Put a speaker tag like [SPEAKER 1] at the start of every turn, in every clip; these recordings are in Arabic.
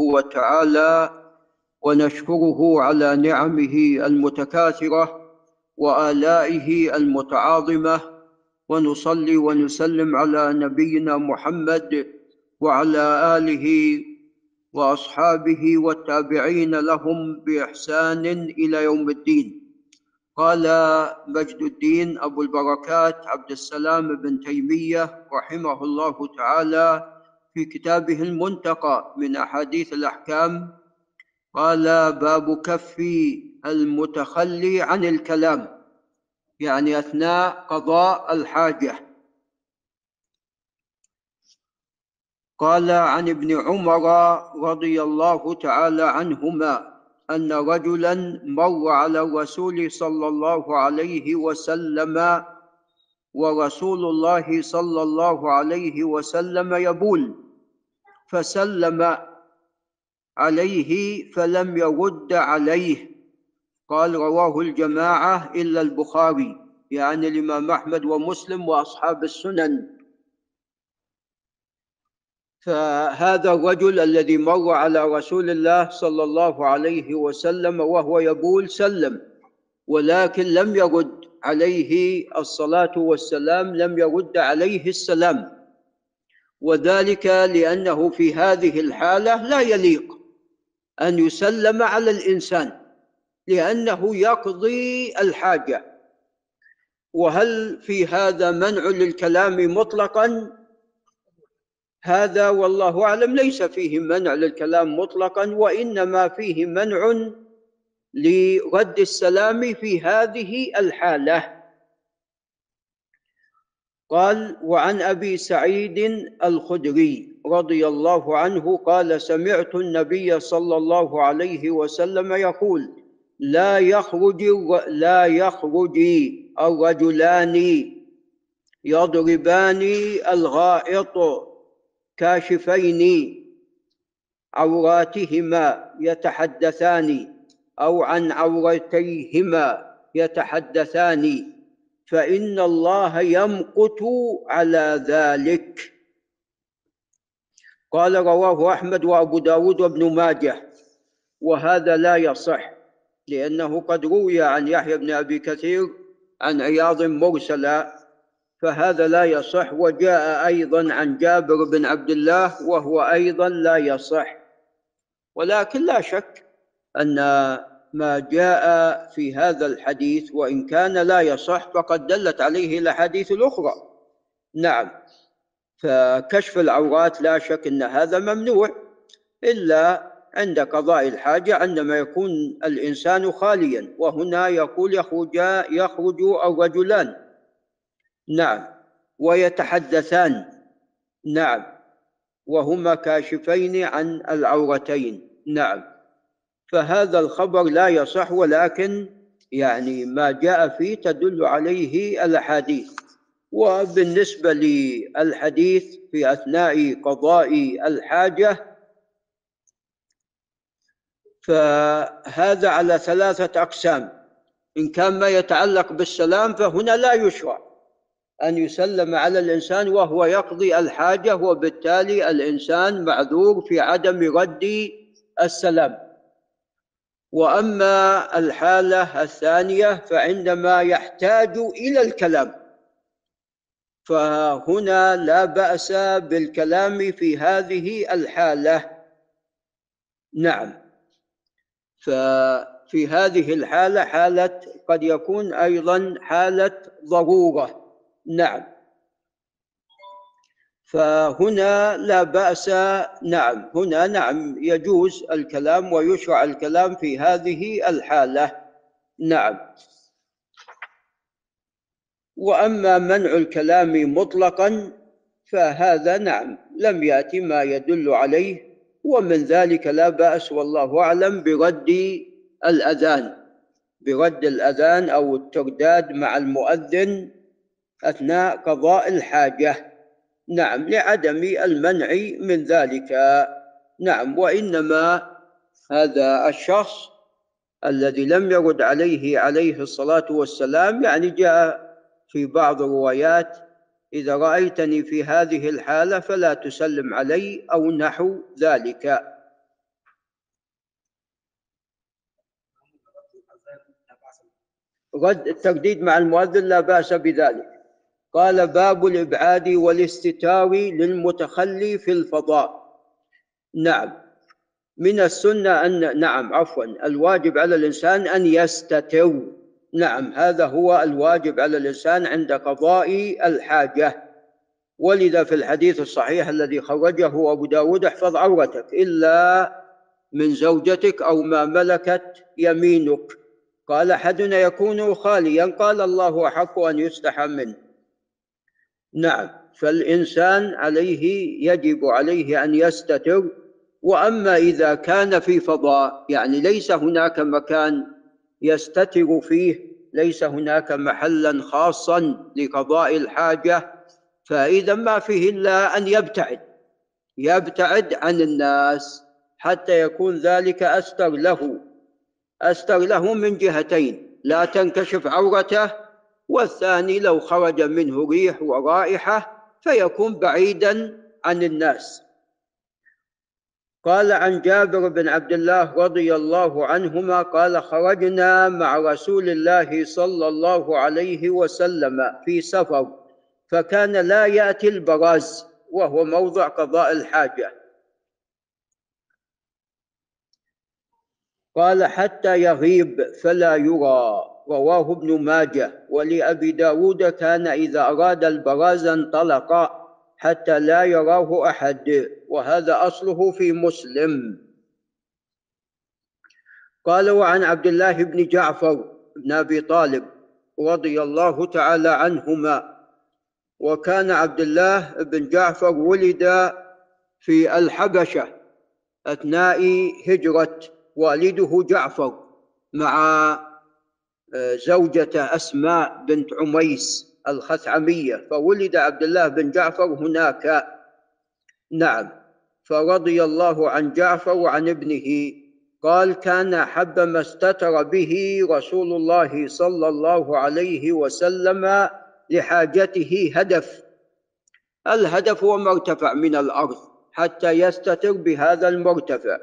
[SPEAKER 1] وتعالى ونشكره على نعمه المتكاثرة وآلائه المتعاظمة ونصلي ونسلم على نبينا محمد وعلى آله وأصحابه والتابعين لهم بإحسان إلى يوم الدين. قال مجد الدين أبو البركات عبد السلام بن تيمية رحمه الله تعالى في كتابه المنتقى من أحاديث الأحكام قال باب كف المتخلي عن الكلام يعني أثناء قضاء الحاجة. قال عن ابن عمر رضي الله تعالى عنهما أن رجلا مر على الرسول صلى الله عليه وسلم ورسول الله صلى الله عليه وسلم يبول فسلم عليه فلم يرد عليه. قال رواه الجماعة إلا البخاري يعني الإمام أحمد ومسلم وأصحاب السنن. فهذا الرجل الذي مر على رسول الله صلى الله عليه وسلم وهو يبول سلم ولكن لم يرد عليه الصلاة والسلام لم يرد عليه السلام. وذلك لأنه في هذه الحالة لا يليق أن يسلم على الإنسان لأنه يقضي الحاجة. وهل في هذا منع للكلام مطلقا؟ هذا والله أعلم ليس فيه منع للكلام مطلقا وإنما فيه منع لرد السلام في هذه الحالة. قال وعن أبي سعيد الخدري رضي الله عنه قال سمعت النبي صلى الله عليه وسلم يقول لا يخرج لا يخرج الرجلان يضربان الغائط كاشفين عوراتهما يتحدثان أو عن عورتيهما يتحدثان. فإن الله يمقت على ذلك. قال رواه أحمد وأبو داود وابن ماجه وهذا لا يصح لأنه قد روي عن يحيى بن أبي كثير عن عياض مرسلا فهذا لا يصح وجاء أيضا عن جابر بن عبد الله وهو أيضا لا يصح. ولكن لا شك أن ما جاء في هذا الحديث وإن كان لا يصح فقد دلت عليه الأحاديث الأخرى. نعم. فكشف العورات لا شك إن هذا ممنوع إلا عند قضاء الحاجة عندما يكون الإنسان خاليا وهنا يقول يخرج يخرج الرجلان. نعم. ويتحدثان. نعم. وهما كاشفين عن العورتين. نعم. فهذا الخبر لا يصح ولكن يعني ما جاء فيه تدل عليه الأحاديث. وبالنسبة للحديث في أثناء قضاء الحاجة فهذا على ثلاثة أقسام. إن كان ما يتعلق بالسلام فهنا لا يشرع أن يسلم على الإنسان وهو يقضي الحاجة وبالتالي الإنسان معذور في عدم رد السلام. وأما الحالة الثانية فعندما يحتاج إلى الكلام فهنا لا بأس بالكلام في هذه الحالة. نعم. ففي هذه الحالة حالة قد يكون أيضا حالة ضرورة. نعم. فهنا لا بأس نعم هنا نعم يجوز الكلام ويشرع الكلام في هذه الحالة. نعم. وأما منع الكلام مطلقا فهذا نعم لم يأتي ما يدل عليه ومن ذلك لا بأس والله أعلم برد الأذان برد الأذان أو الترداد مع المؤذن أثناء قضاء الحاجة. نعم لعدم المنع من ذلك. نعم وإنما هذا الشخص الذي لم يرد عليه عليه الصلاة والسلام يعني جاء في بعض الروايات إذا رأيتني في هذه الحالة فلا تسلم علي أو نحو ذلك. رد الترديد مع المؤذن لا بأس بذلك. قال باب الإبعاد والاستتار للمتخلي في الفضاء. نعم. من السنة أن نعم عفوا الواجب على الإنسان أن يستتر نعم هذا هو الواجب على الإنسان عند قضاء الحاجة. ولذا في الحديث الصحيح الذي خرجه أبو داود احفظ عورتك إلا من زوجتك أو ما ملكت يمينك. قال أحدنا يكون خاليا قال الله أحق أن يستحى منه. نعم. فالإنسان عليه يجب عليه أن يستتر. وأما إذا كان في فضاء يعني ليس هناك مكان يستتر فيه ليس هناك محلا خاصا لقضاء الحاجة فإذا ما فيه إلا أن يبتعد. يبتعد عن الناس حتى يكون ذلك أستر له. أستر له من جهتين لا تنكشف عورته والثاني لو خرج منه ريح ورائحة فيكون بعيدا عن الناس. قال عن جابر بن عبد الله رضي الله عنهما قال خرجنا مع رسول الله صلى الله عليه وسلم في سفر فكان لا يأتي البراز وهو موضع قضاء الحاجة. قال حتى يغيب فلا يرى. رواه ابن ماجه ولأبي داود كان إذا أراد البراز انطلق حتى لا يراه أحد وهذا أصله في مسلم. قال وعن عبد الله بن جعفر بن أبي طالب رضي الله تعالى عنهما وكان عبد الله بن جعفر ولد في الحبشة أثناء هجرة والده جعفر مع زوجته أسماء بنت عميس الخثعمية فولد عبد الله بن جعفر هناك. نعم. فرضي الله عن جعفر وعن ابنه. قال كان أحب ما استتر به رسول الله صلى الله عليه وسلم لحاجته هدف. الهدف هو مرتفع من الأرض حتى يستتر بهذا المرتفع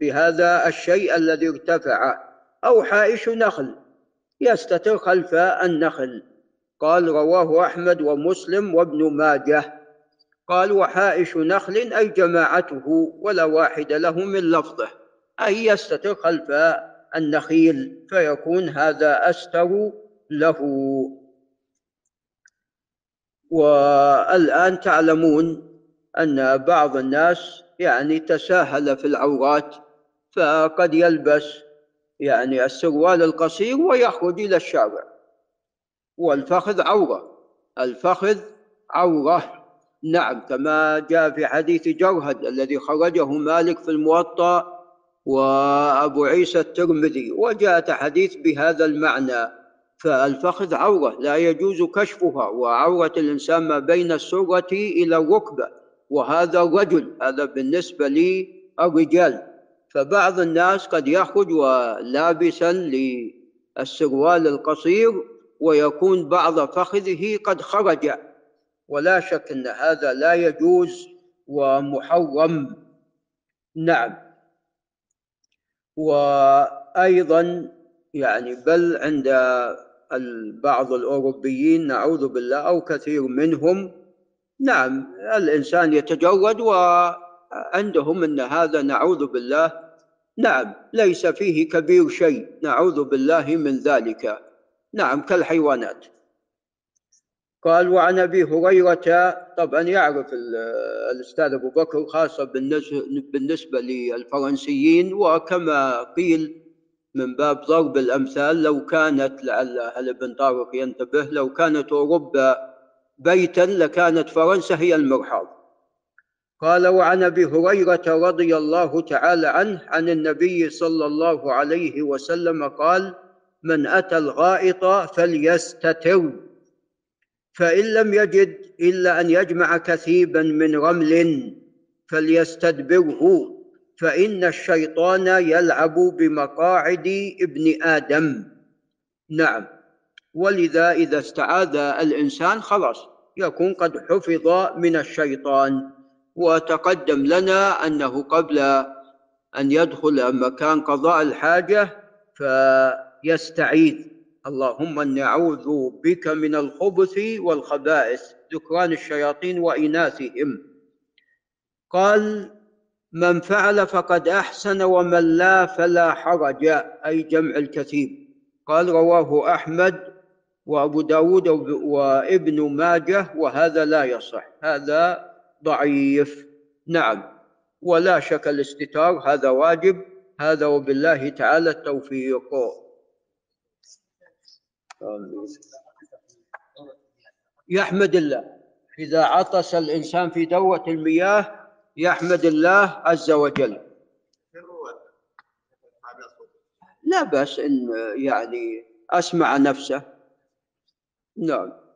[SPEAKER 1] بهذا الشيء الذي ارتفع. أو حائش نخل. يستتر خلف النخل. قال رواه أحمد ومسلم وابن ماجه. قال وحائش نخل أي جماعته ولا واحد له من لفظه. أي يستتر خلف النخيل فيكون هذا أستر له. والآن تعلمون أن بعض الناس يعني تساهل في العورات فقد يلبس يعني السروال القصير ويخرج إلى الشارع. والفخذ عورة. الفخذ عورة. نعم كما جاء في حديث جرهد الذي خرجه مالك في الموطأ وأبو عيسى الترمذي وجاءت حديث بهذا المعنى. فالفخذ عورة لا يجوز كشفها وعورة الإنسان ما بين السرة إلى الركبة. وهذا الرجل هذا بالنسبة للرجال. فبعض الناس قد يخرج ولابسا للسروال القصير ويكون بعض فخذه قد خرج. ولا شك أن هذا لا يجوز ومحرم. نعم. وأيضا يعني بل عند بعض الأوروبيين نعوذ بالله أو كثير منهم نعم الإنسان يتجرد وعندهم أن هذا نعوذ بالله. نعم ليس فيه كبير شيء. نعوذ بالله من ذلك. نعم كالحيوانات. قال وعن أبي هريرة طبعا يعرف الأستاذ أبو بكر خاصة بالنسبة للفرنسيين وكما قيل من باب ضرب الأمثال لو كانت لعل هل ابن طارق ينتبه لو كانت أوروبا بيتا لكانت فرنسا هي المرحاض. قال وعن أبي هريرة رضي الله تعالى عنه عن النبي صلى الله عليه وسلم قال من أتى الغائط فليستتر فإن لم يجد إلا أن يجمع كثيبا من رمل فليستدبره فإن الشيطان يلعب بمقاعد ابن آدم. نعم. ولذا إذا استعاذ الإنسان خلاص يكون قد حفظ من الشيطان. وتقدم لنا أنه قبل أن يدخل مكان قضاء الحاجة ف يستعيذ اللهم إني أعوذ بك من الخبث والخبائث. ذكران الشياطين وإناثهم. قال من فعل فقد أحسن ومن لا فلا حرج أي جمع الكثير. قال رواه أحمد وأبو داود وابن ماجه وهذا لا يصح. هذا ضعيف. نعم ولا شك الاستتار هذا واجب. هذا وبالله تعالى التوفيق. يحمد الله. إذا عطس الإنسان في دوة المياه يحمد الله عز وجل. لا بأس إن يعني أسمع نفسه. نعم.